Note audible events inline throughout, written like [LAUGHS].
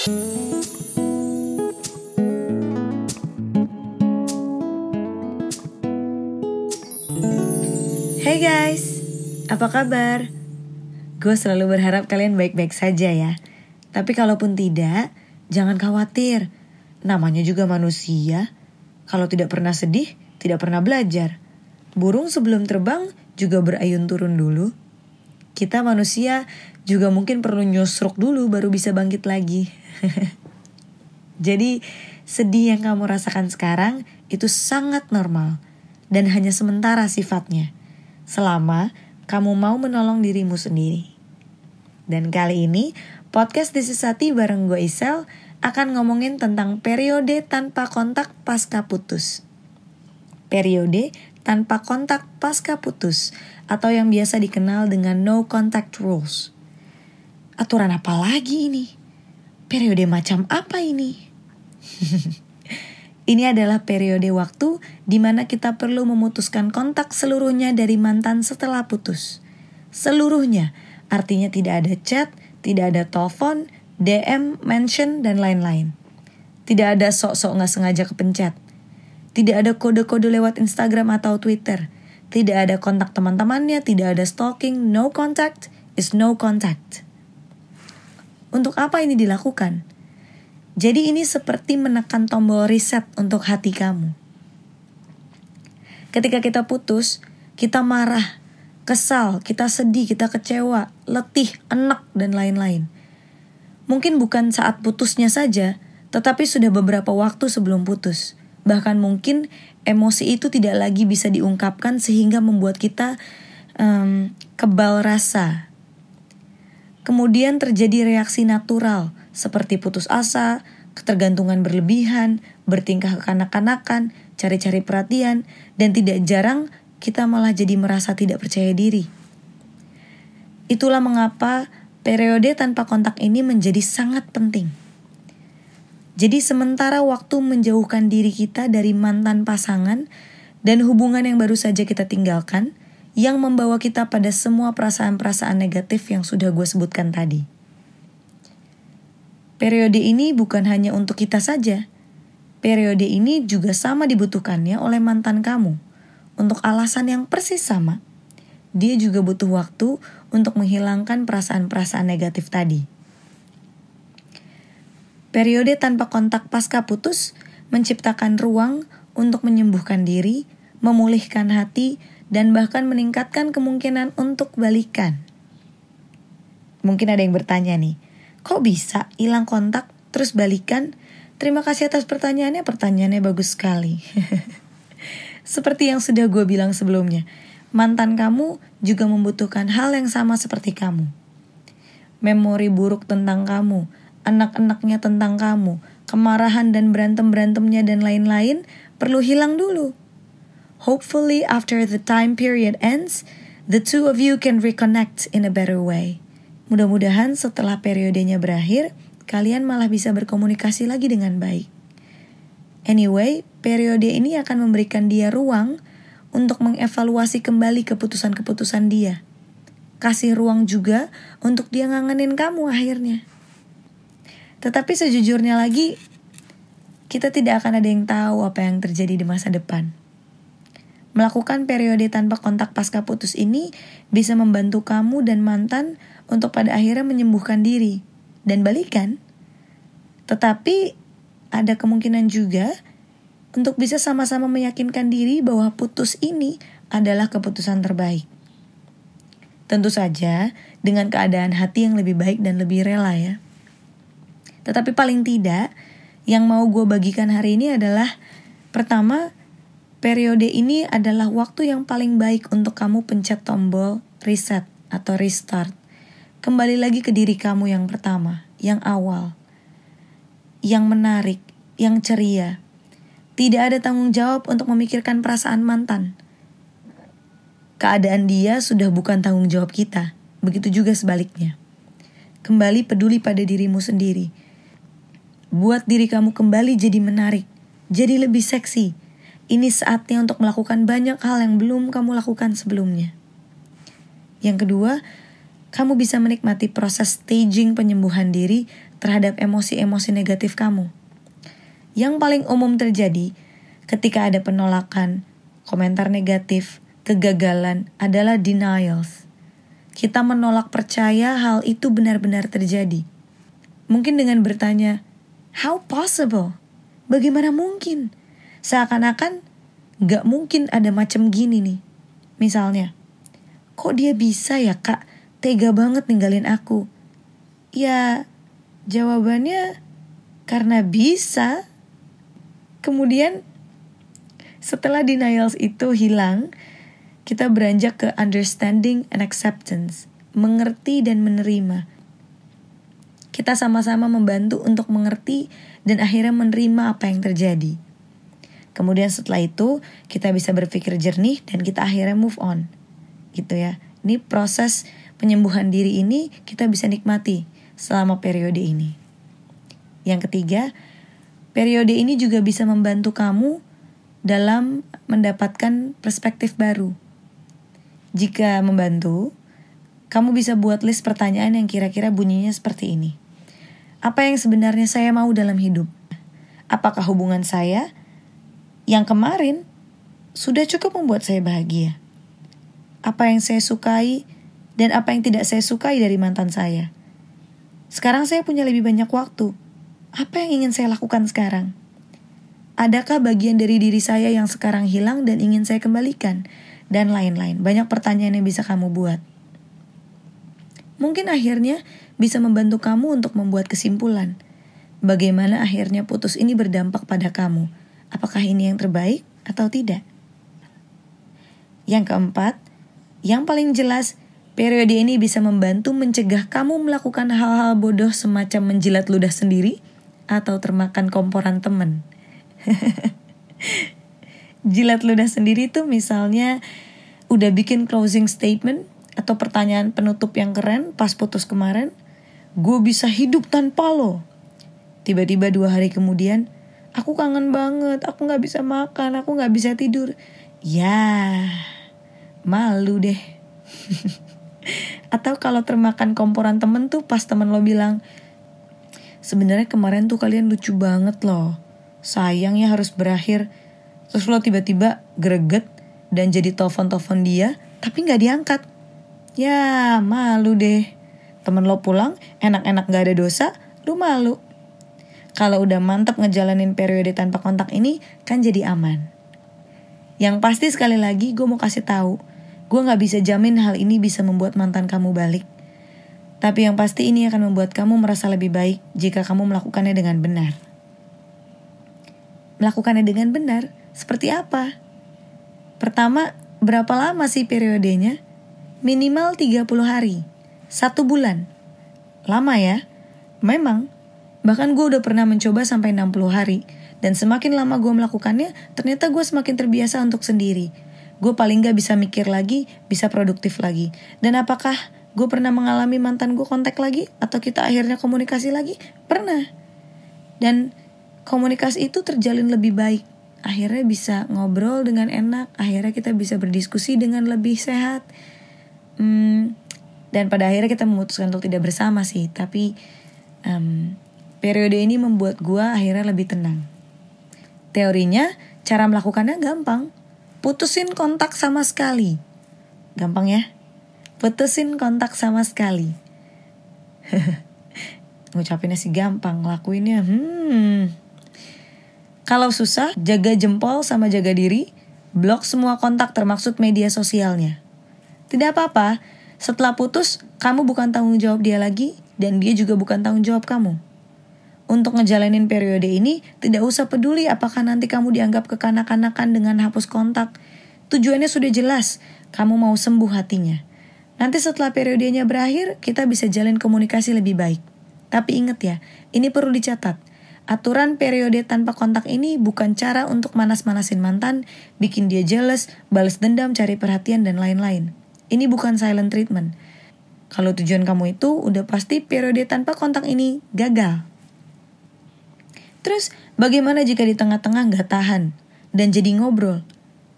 Hey guys, apa kabar? Gue selalu berharap kalian baik-baik saja ya. Tapi kalaupun tidak, jangan khawatir. Namanya juga manusia. Kalau tidak pernah sedih, tidak pernah belajar. Burung sebelum terbang juga berayun turun dulu. Kita manusia juga mungkin perlu nyusruk dulu baru bisa bangkit lagi. [LAUGHS] Jadi sedih yang kamu rasakan sekarang itu sangat normal dan hanya sementara sifatnya selama kamu mau menolong dirimu sendiri. Dan kali ini, podcast Disisati bareng gue Isel akan ngomongin tentang periode tanpa kontak pasca putus. Periode tanpa kontak pasca putus atau yang biasa dikenal dengan no contact rules. Aturan apa lagi ini? Periode macam apa ini? [LAUGHS] Ini adalah periode waktu di mana kita perlu memutuskan kontak seluruhnya dari mantan setelah putus. Seluruhnya, artinya tidak ada chat, tidak ada telepon, DM, mention, dan lain-lain. Tidak ada sok-sok nggak sengaja kepencet. Tidak ada kode-kode lewat Instagram atau Twitter. Tidak ada kontak teman-temannya, tidak ada stalking, no contact is no contact. Untuk apa ini dilakukan? Jadi ini seperti menekan tombol reset untuk hati kamu. Ketika kita putus, kita marah, kesal, kita sedih, kita kecewa, letih, enak, dan lain-lain. Mungkin bukan saat putusnya saja, tetapi sudah beberapa waktu sebelum putus. Bahkan mungkin emosi itu tidak lagi bisa diungkapkan sehingga membuat kita um, kebal rasa. Kemudian terjadi reaksi natural, seperti putus asa, ketergantungan berlebihan, bertingkah kekanak-kanakan, cari-cari perhatian, dan tidak jarang kita malah jadi merasa tidak percaya diri. Itulah mengapa periode tanpa kontak ini menjadi sangat penting. Jadi sementara waktu menjauhkan diri kita dari mantan pasangan dan hubungan yang baru saja kita tinggalkan, yang membawa kita pada semua perasaan-perasaan negatif yang sudah gue sebutkan tadi. Periode ini bukan hanya untuk kita saja. Periode ini juga sama dibutuhkannya oleh mantan kamu. Untuk alasan yang persis sama. Dia juga butuh waktu untuk menghilangkan perasaan-perasaan negatif tadi. Periode tanpa kontak pasca putus menciptakan ruang untuk menyembuhkan diri, memulihkan hati, dan bahkan meningkatkan kemungkinan untuk balikan. Mungkin ada yang bertanya nih, Kok bisa hilang kontak terus balikan? Terima kasih atas pertanyaannya, pertanyaannya bagus sekali. [LAUGHS] seperti yang sudah gue bilang sebelumnya, mantan kamu juga membutuhkan hal yang sama seperti kamu. Memori buruk tentang kamu, anak-anaknya tentang kamu, kemarahan dan berantem-berantemnya dan lain-lain perlu hilang dulu. Hopefully after the time period ends, the two of you can reconnect in a better way. Mudah-mudahan setelah periodenya berakhir, kalian malah bisa berkomunikasi lagi dengan baik. Anyway, periode ini akan memberikan dia ruang untuk mengevaluasi kembali keputusan-keputusan dia. Kasih ruang juga untuk dia ngangenin kamu akhirnya. Tetapi sejujurnya lagi, kita tidak akan ada yang tahu apa yang terjadi di masa depan. Melakukan periode tanpa kontak pasca putus ini bisa membantu kamu dan mantan untuk pada akhirnya menyembuhkan diri dan balikan. Tetapi ada kemungkinan juga untuk bisa sama-sama meyakinkan diri bahwa putus ini adalah keputusan terbaik. Tentu saja dengan keadaan hati yang lebih baik dan lebih rela ya. Tetapi paling tidak yang mau gue bagikan hari ini adalah pertama periode ini adalah waktu yang paling baik untuk kamu pencet tombol reset atau restart. Kembali lagi ke diri kamu yang pertama, yang awal, yang menarik, yang ceria. Tidak ada tanggung jawab untuk memikirkan perasaan mantan. Keadaan dia sudah bukan tanggung jawab kita, begitu juga sebaliknya. Kembali peduli pada dirimu sendiri. Buat diri kamu kembali jadi menarik, jadi lebih seksi. Ini saatnya untuk melakukan banyak hal yang belum kamu lakukan sebelumnya. Yang kedua, kamu bisa menikmati proses staging penyembuhan diri terhadap emosi-emosi negatif kamu. Yang paling umum terjadi ketika ada penolakan, komentar negatif, kegagalan adalah denials. Kita menolak percaya hal itu benar-benar terjadi. Mungkin dengan bertanya, how possible? Bagaimana mungkin? Seakan-akan gak mungkin ada macam gini nih. Misalnya, kok dia bisa ya kak tega banget ninggalin aku? Ya, jawabannya karena bisa. Kemudian setelah denials itu hilang, kita beranjak ke understanding and acceptance, mengerti dan menerima. Kita sama-sama membantu untuk mengerti dan akhirnya menerima apa yang terjadi. Kemudian setelah itu, kita bisa berpikir jernih dan kita akhirnya move on. Gitu ya. Ini proses penyembuhan diri ini kita bisa nikmati selama periode ini. Yang ketiga, periode ini juga bisa membantu kamu dalam mendapatkan perspektif baru. Jika membantu, kamu bisa buat list pertanyaan yang kira-kira bunyinya seperti ini. Apa yang sebenarnya saya mau dalam hidup? Apakah hubungan saya yang kemarin sudah cukup membuat saya bahagia? Apa yang saya sukai dan apa yang tidak saya sukai dari mantan saya? Sekarang saya punya lebih banyak waktu. Apa yang ingin saya lakukan sekarang? Adakah bagian dari diri saya yang sekarang hilang dan ingin saya kembalikan? Dan lain-lain. Banyak pertanyaan yang bisa kamu buat. Mungkin akhirnya bisa membantu kamu untuk membuat kesimpulan. Bagaimana akhirnya putus ini berdampak pada kamu? Apakah ini yang terbaik atau tidak? Yang keempat, yang paling jelas, periode ini bisa membantu mencegah kamu melakukan hal-hal bodoh semacam menjilat ludah sendiri atau termakan komporan teman. [LAUGHS] Jilat ludah sendiri tuh misalnya udah bikin closing statement atau pertanyaan penutup yang keren pas putus kemarin, gue bisa hidup tanpa lo. Tiba-tiba dua hari kemudian, aku kangen banget, aku gak bisa makan, aku gak bisa tidur. Ya, malu deh. [LAUGHS] atau kalau termakan komporan temen tuh pas temen lo bilang, sebenarnya kemarin tuh kalian lucu banget loh sayangnya harus berakhir terus lo tiba-tiba greget dan jadi telepon-telepon dia tapi nggak diangkat ya malu deh. Temen lo pulang enak-enak gak ada dosa lu malu. Kalau udah mantep ngejalanin periode tanpa kontak ini kan jadi aman. Yang pasti sekali lagi gue mau kasih tahu gue nggak bisa jamin hal ini bisa membuat mantan kamu balik. Tapi yang pasti ini akan membuat kamu merasa lebih baik jika kamu melakukannya dengan benar. Melakukannya dengan benar seperti apa? Pertama, berapa lama sih periodenya? Minimal 30 hari. Satu bulan. Lama ya? Memang. Bahkan gue udah pernah mencoba sampai 60 hari. Dan semakin lama gue melakukannya, ternyata gue semakin terbiasa untuk sendiri. Gue paling gak bisa mikir lagi, bisa produktif lagi. Dan apakah gue pernah mengalami mantan gue kontak lagi? Atau kita akhirnya komunikasi lagi? Pernah. Dan komunikasi itu terjalin lebih baik. Akhirnya bisa ngobrol dengan enak, akhirnya kita bisa berdiskusi dengan lebih sehat. Hmm, dan pada akhirnya kita memutuskan untuk tidak bersama sih, tapi um, periode ini membuat gue akhirnya lebih tenang. Teorinya, cara melakukannya gampang. Putusin kontak sama sekali. Gampang ya? Putusin kontak sama sekali. [LAUGHS] Ngucapinnya sih gampang, lakuinnya hmm kalau susah, jaga jempol sama jaga diri, blok semua kontak termaksud media sosialnya. Tidak apa-apa, setelah putus, kamu bukan tanggung jawab dia lagi, dan dia juga bukan tanggung jawab kamu. Untuk ngejalanin periode ini, tidak usah peduli apakah nanti kamu dianggap kekanak-kanakan dengan hapus kontak. Tujuannya sudah jelas, kamu mau sembuh hatinya. Nanti setelah periodenya berakhir, kita bisa jalin komunikasi lebih baik. Tapi ingat ya, ini perlu dicatat Aturan periode tanpa kontak ini bukan cara untuk manas-manasin mantan, bikin dia jealous, balas dendam, cari perhatian, dan lain-lain. Ini bukan silent treatment. Kalau tujuan kamu itu udah pasti periode tanpa kontak ini gagal. Terus bagaimana jika di tengah-tengah nggak tahan dan jadi ngobrol?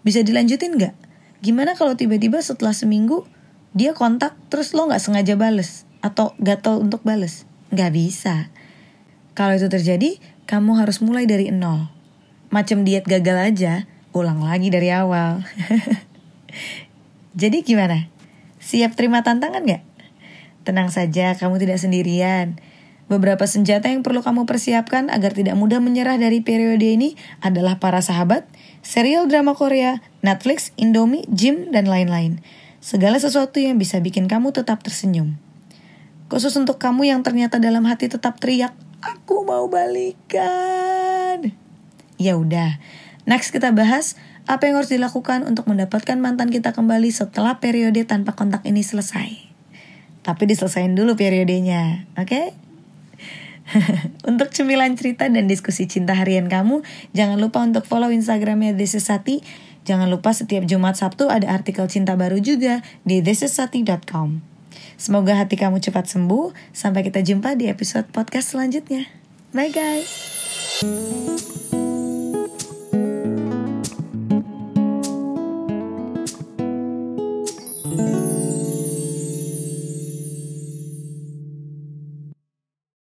Bisa dilanjutin nggak? Gimana kalau tiba-tiba setelah seminggu dia kontak terus lo nggak sengaja bales atau gatel untuk bales. Nggak bisa. Kalau itu terjadi, kamu harus mulai dari nol. Macam diet gagal aja, ulang lagi dari awal. [LAUGHS] Jadi gimana? Siap terima tantangan gak? Tenang saja, kamu tidak sendirian. Beberapa senjata yang perlu kamu persiapkan agar tidak mudah menyerah dari periode ini adalah para sahabat, serial drama Korea, Netflix, Indomie, gym, dan lain-lain. Segala sesuatu yang bisa bikin kamu tetap tersenyum. Khusus untuk kamu yang ternyata dalam hati tetap teriak, aku mau balikan. Ya udah, next kita bahas apa yang harus dilakukan untuk mendapatkan mantan kita kembali setelah periode tanpa kontak ini selesai. Tapi diselesain dulu periodenya, oke? Okay? [LAUGHS] untuk cemilan cerita dan diskusi cinta harian kamu, jangan lupa untuk follow Instagramnya This is Sati. Jangan lupa setiap Jumat Sabtu ada artikel cinta baru juga di thisissati.com. Semoga hati kamu cepat sembuh. Sampai kita jumpa di episode podcast selanjutnya. Bye guys.